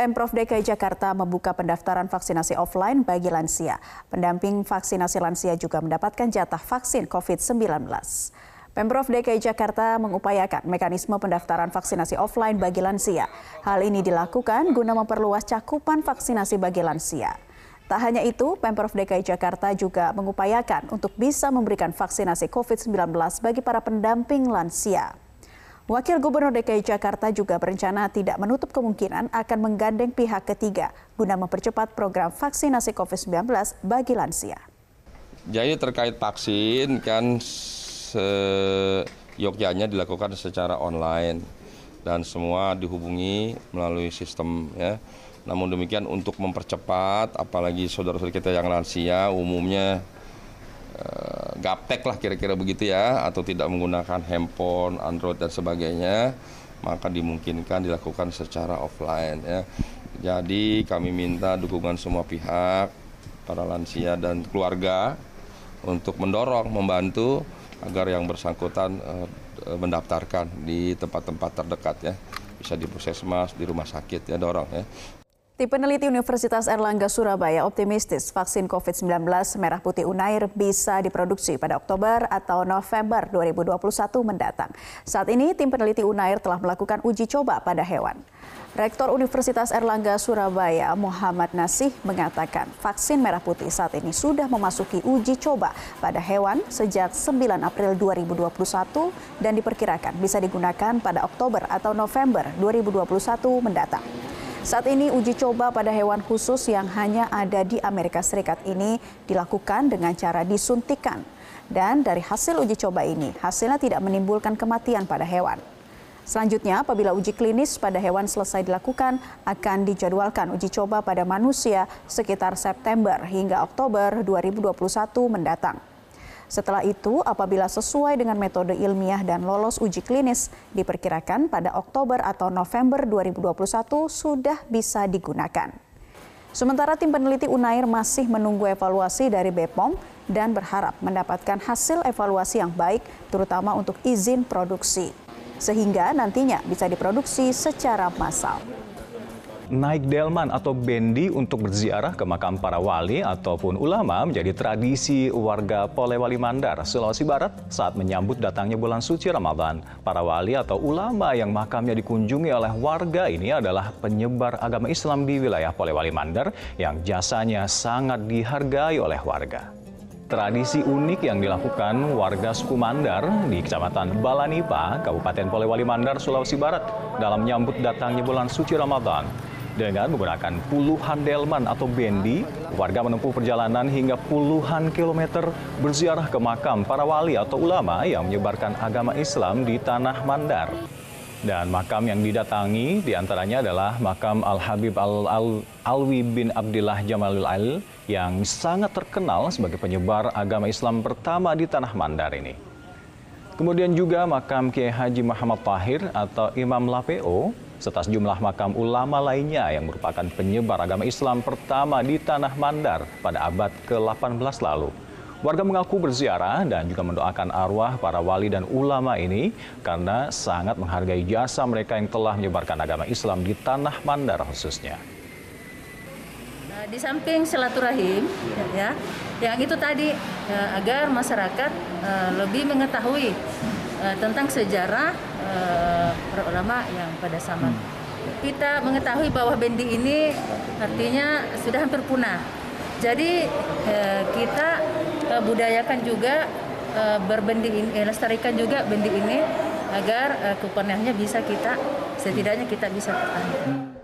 Pemprov DKI Jakarta membuka pendaftaran vaksinasi offline bagi lansia. Pendamping vaksinasi lansia juga mendapatkan jatah vaksin COVID-19. Pemprov DKI Jakarta mengupayakan mekanisme pendaftaran vaksinasi offline bagi lansia. Hal ini dilakukan guna memperluas cakupan vaksinasi bagi lansia. Tak hanya itu, Pemprov DKI Jakarta juga mengupayakan untuk bisa memberikan vaksinasi COVID-19 bagi para pendamping lansia. Wakil Gubernur DKI Jakarta juga berencana tidak menutup kemungkinan akan menggandeng pihak ketiga guna mempercepat program vaksinasi COVID-19 bagi lansia. Jadi terkait vaksin kan yogyanya dilakukan secara online dan semua dihubungi melalui sistem ya. Namun demikian untuk mempercepat apalagi saudara-saudara kita yang lansia umumnya gaptek lah kira-kira begitu ya atau tidak menggunakan handphone, Android dan sebagainya maka dimungkinkan dilakukan secara offline ya. Jadi kami minta dukungan semua pihak, para lansia dan keluarga untuk mendorong, membantu agar yang bersangkutan uh, mendaftarkan di tempat-tempat terdekat ya. Bisa di puskesmas, di rumah sakit ya dorong ya. Tim peneliti Universitas Erlangga Surabaya optimistis vaksin COVID-19 merah putih Unair bisa diproduksi pada Oktober atau November 2021 mendatang. Saat ini tim peneliti Unair telah melakukan uji coba pada hewan. Rektor Universitas Erlangga Surabaya Muhammad Nasih mengatakan vaksin merah putih saat ini sudah memasuki uji coba pada hewan sejak 9 April 2021 dan diperkirakan bisa digunakan pada Oktober atau November 2021 mendatang. Saat ini uji coba pada hewan khusus yang hanya ada di Amerika Serikat ini dilakukan dengan cara disuntikan. Dan dari hasil uji coba ini, hasilnya tidak menimbulkan kematian pada hewan. Selanjutnya, apabila uji klinis pada hewan selesai dilakukan, akan dijadwalkan uji coba pada manusia sekitar September hingga Oktober 2021 mendatang. Setelah itu, apabila sesuai dengan metode ilmiah dan lolos uji klinis, diperkirakan pada Oktober atau November 2021 sudah bisa digunakan. Sementara tim peneliti Unair masih menunggu evaluasi dari BPOM dan berharap mendapatkan hasil evaluasi yang baik, terutama untuk izin produksi, sehingga nantinya bisa diproduksi secara massal naik delman atau bendi untuk berziarah ke makam para wali ataupun ulama menjadi tradisi warga Polewali Mandar, Sulawesi Barat saat menyambut datangnya bulan suci Ramadan. Para wali atau ulama yang makamnya dikunjungi oleh warga ini adalah penyebar agama Islam di wilayah Polewali Mandar yang jasanya sangat dihargai oleh warga. Tradisi unik yang dilakukan warga suku Mandar di Kecamatan Balanipa, Kabupaten Polewali Mandar, Sulawesi Barat dalam menyambut datangnya bulan suci Ramadan. Dengan menggunakan puluhan delman atau bendi, warga menempuh perjalanan hingga puluhan kilometer berziarah ke makam para wali atau ulama yang menyebarkan agama Islam di Tanah Mandar. Dan makam yang didatangi di antaranya adalah makam Al-Habib Al-Alwi bin Abdillah Jamalul Al yang sangat terkenal sebagai penyebar agama Islam pertama di Tanah Mandar ini. Kemudian juga makam Kiai Haji Muhammad Tahir atau Imam Lapeo serta sejumlah makam ulama lainnya yang merupakan penyebar agama Islam pertama di Tanah Mandar pada abad ke-18 lalu. Warga mengaku berziarah dan juga mendoakan arwah para wali dan ulama ini karena sangat menghargai jasa mereka yang telah menyebarkan agama Islam di Tanah Mandar khususnya. Nah, di samping silaturahim, ya, yang itu tadi ya, agar masyarakat uh, lebih mengetahui uh, tentang sejarah uh, para ulama yang pada zaman hmm. kita mengetahui bahwa bendi ini artinya sudah hampir punah. Jadi uh, kita uh, budayakan juga uh, berbendi ini, eh, lestarikan juga bendi ini agar uh, kepunahnya bisa kita setidaknya kita bisa pertahankan.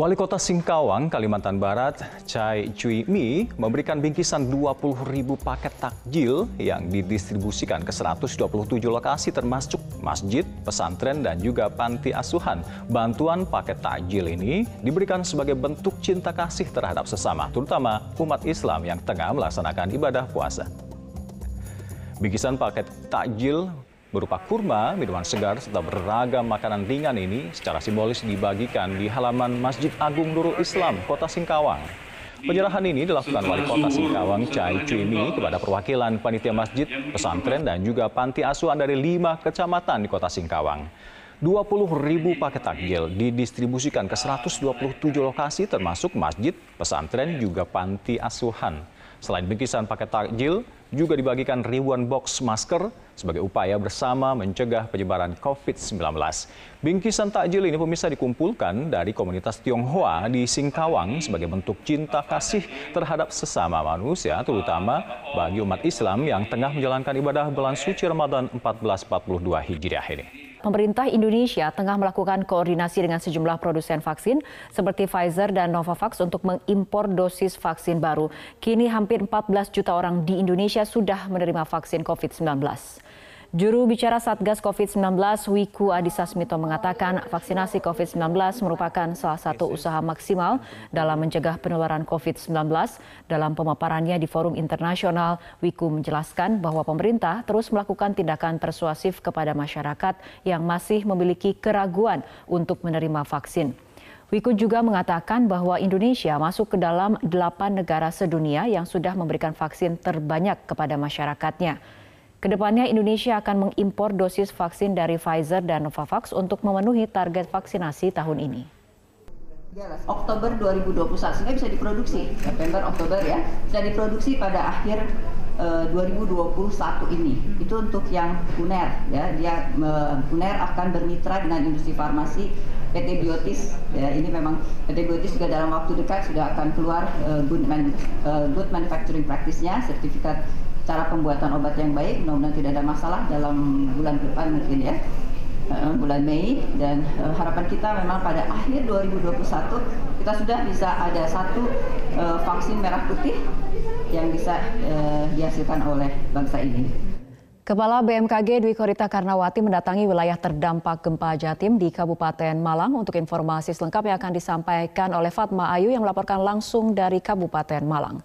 Wali Kota Singkawang, Kalimantan Barat, Chai Cui Mi, memberikan bingkisan 20 ribu paket takjil yang didistribusikan ke 127 lokasi termasuk masjid, pesantren, dan juga panti asuhan. Bantuan paket takjil ini diberikan sebagai bentuk cinta kasih terhadap sesama, terutama umat Islam yang tengah melaksanakan ibadah puasa. Bingkisan paket takjil berupa kurma, minuman segar, serta beragam makanan ringan ini secara simbolis dibagikan di halaman Masjid Agung Nurul Islam, Kota Singkawang. Penyerahan ini dilakukan Wali Kota Singkawang Chai Cuimi kepada perwakilan panitia masjid, pesantren, dan juga panti asuhan dari lima kecamatan di Kota Singkawang. 20 ribu paket takjil didistribusikan ke 127 lokasi termasuk masjid, pesantren, juga panti asuhan. Selain bingkisan paket takjil, juga dibagikan ribuan box masker sebagai upaya bersama mencegah penyebaran COVID-19. Bingkisan takjil ini pemirsa dikumpulkan dari komunitas Tionghoa di Singkawang sebagai bentuk cinta kasih terhadap sesama manusia, terutama bagi umat Islam yang tengah menjalankan ibadah bulan suci Ramadan 1442 Hijriah ini. Pemerintah Indonesia tengah melakukan koordinasi dengan sejumlah produsen vaksin seperti Pfizer dan Novavax untuk mengimpor dosis vaksin baru. Kini hampir 14 juta orang di Indonesia sudah menerima vaksin COVID-19. Juru bicara Satgas COVID-19 Wiku Adhisa Smito mengatakan vaksinasi COVID-19 merupakan salah satu usaha maksimal dalam mencegah penularan COVID-19. Dalam pemaparannya di forum internasional, Wiku menjelaskan bahwa pemerintah terus melakukan tindakan persuasif kepada masyarakat yang masih memiliki keraguan untuk menerima vaksin. Wiku juga mengatakan bahwa Indonesia masuk ke dalam delapan negara sedunia yang sudah memberikan vaksin terbanyak kepada masyarakatnya. Ke depannya Indonesia akan mengimpor dosis vaksin dari Pfizer dan Novavax untuk memenuhi target vaksinasi tahun ini. Oktober 2021 sehingga bisa diproduksi. September Oktober ya. Bisa diproduksi pada akhir uh, 2021 ini. Itu untuk yang UNER ya. Dia uh, UNER akan bermitra dengan industri farmasi PT Biotis ya. Ini memang PT Biotis juga dalam waktu dekat sudah akan keluar uh, good, man, good manufacturing practice-nya sertifikat cara pembuatan obat yang baik mudah-mudahan tidak ada masalah dalam bulan depan mungkin ya uh, bulan Mei dan uh, harapan kita memang pada akhir 2021 kita sudah bisa ada satu uh, vaksin merah putih yang bisa uh, dihasilkan oleh bangsa ini. Kepala BMKG Dwi Korita Karnawati mendatangi wilayah terdampak gempa Jatim di Kabupaten Malang untuk informasi selengkap yang akan disampaikan oleh Fatma Ayu yang melaporkan langsung dari Kabupaten Malang.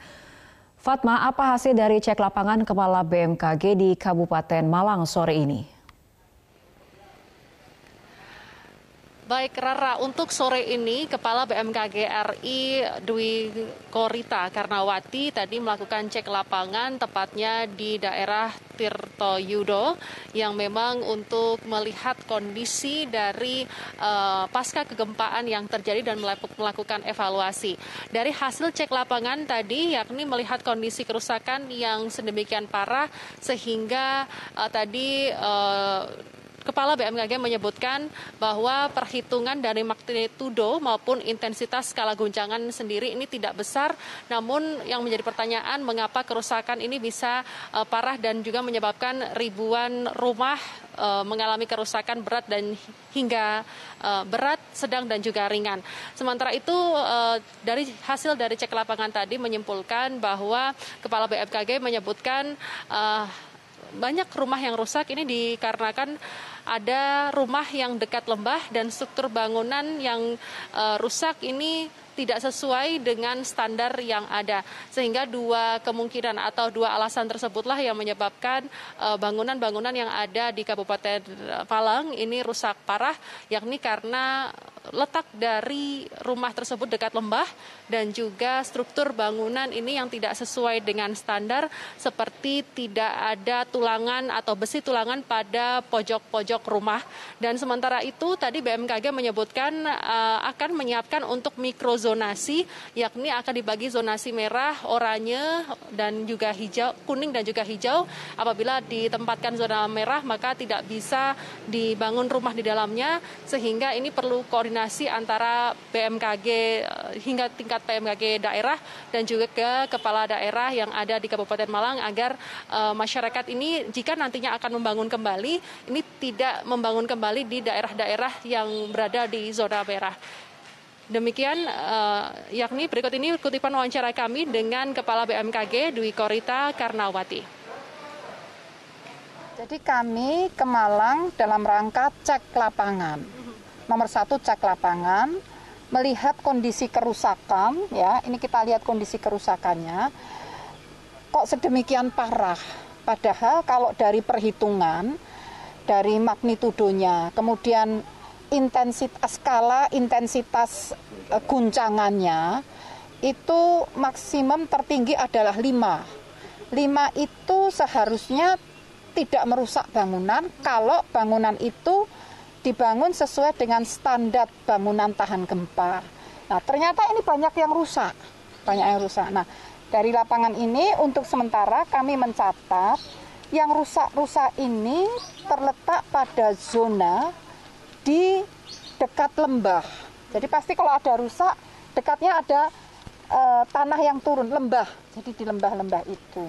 Fatma, apa hasil dari cek lapangan Kepala BMKG di Kabupaten Malang sore ini? Baik Rara, untuk sore ini Kepala BMKG RI Dwi Korita Karnawati tadi melakukan cek lapangan tepatnya di daerah Tirto Yudo yang memang untuk melihat kondisi dari uh, pasca kegempaan yang terjadi dan melakukan evaluasi. Dari hasil cek lapangan tadi yakni melihat kondisi kerusakan yang sedemikian parah sehingga uh, tadi uh, Kepala BMKG menyebutkan bahwa perhitungan dari magnitudo maupun intensitas skala guncangan sendiri ini tidak besar, namun yang menjadi pertanyaan mengapa kerusakan ini bisa uh, parah dan juga menyebabkan ribuan rumah uh, mengalami kerusakan berat dan hingga uh, berat, sedang dan juga ringan. Sementara itu dari hasil dari cek lapangan tadi menyimpulkan bahwa Kepala BMKG menyebutkan banyak rumah yang rusak ini dikarenakan ada rumah yang dekat lembah dan struktur bangunan yang uh, rusak ini tidak sesuai dengan standar yang ada. Sehingga dua kemungkinan atau dua alasan tersebutlah yang menyebabkan eh, bangunan-bangunan yang ada di Kabupaten Palang ini rusak parah, yakni karena letak dari rumah tersebut dekat lembah dan juga struktur bangunan ini yang tidak sesuai dengan standar seperti tidak ada tulangan atau besi tulangan pada pojok-pojok rumah dan sementara itu tadi BMKG menyebutkan uh, akan menyiapkan untuk mikrozonasi yakni akan dibagi zonasi merah, oranye dan juga hijau, kuning dan juga hijau apabila ditempatkan zona merah maka tidak bisa dibangun rumah di dalamnya sehingga ini perlu koordinasi antara BMKG eh, hingga tingkat PMKG daerah dan juga ke kepala daerah yang ada di Kabupaten Malang agar uh, masyarakat ini jika nantinya akan membangun kembali ini tidak membangun kembali di daerah-daerah yang berada di zona merah. Demikian uh, yakni berikut ini kutipan wawancara kami dengan Kepala BMKG Dwi Korita Karnawati. Jadi kami ke Malang dalam rangka cek lapangan nomor satu cek lapangan, melihat kondisi kerusakan, ya ini kita lihat kondisi kerusakannya, kok sedemikian parah. Padahal kalau dari perhitungan, dari magnitudonya, kemudian intensitas skala intensitas uh, guncangannya itu maksimum tertinggi adalah 5. 5 itu seharusnya tidak merusak bangunan kalau bangunan itu dibangun sesuai dengan standar bangunan tahan gempa. Nah, ternyata ini banyak yang rusak. Banyak yang rusak. Nah, dari lapangan ini untuk sementara kami mencatat yang rusak-rusak ini terletak pada zona di dekat lembah. Jadi pasti kalau ada rusak, dekatnya ada e, tanah yang turun, lembah. Jadi di lembah-lembah itu.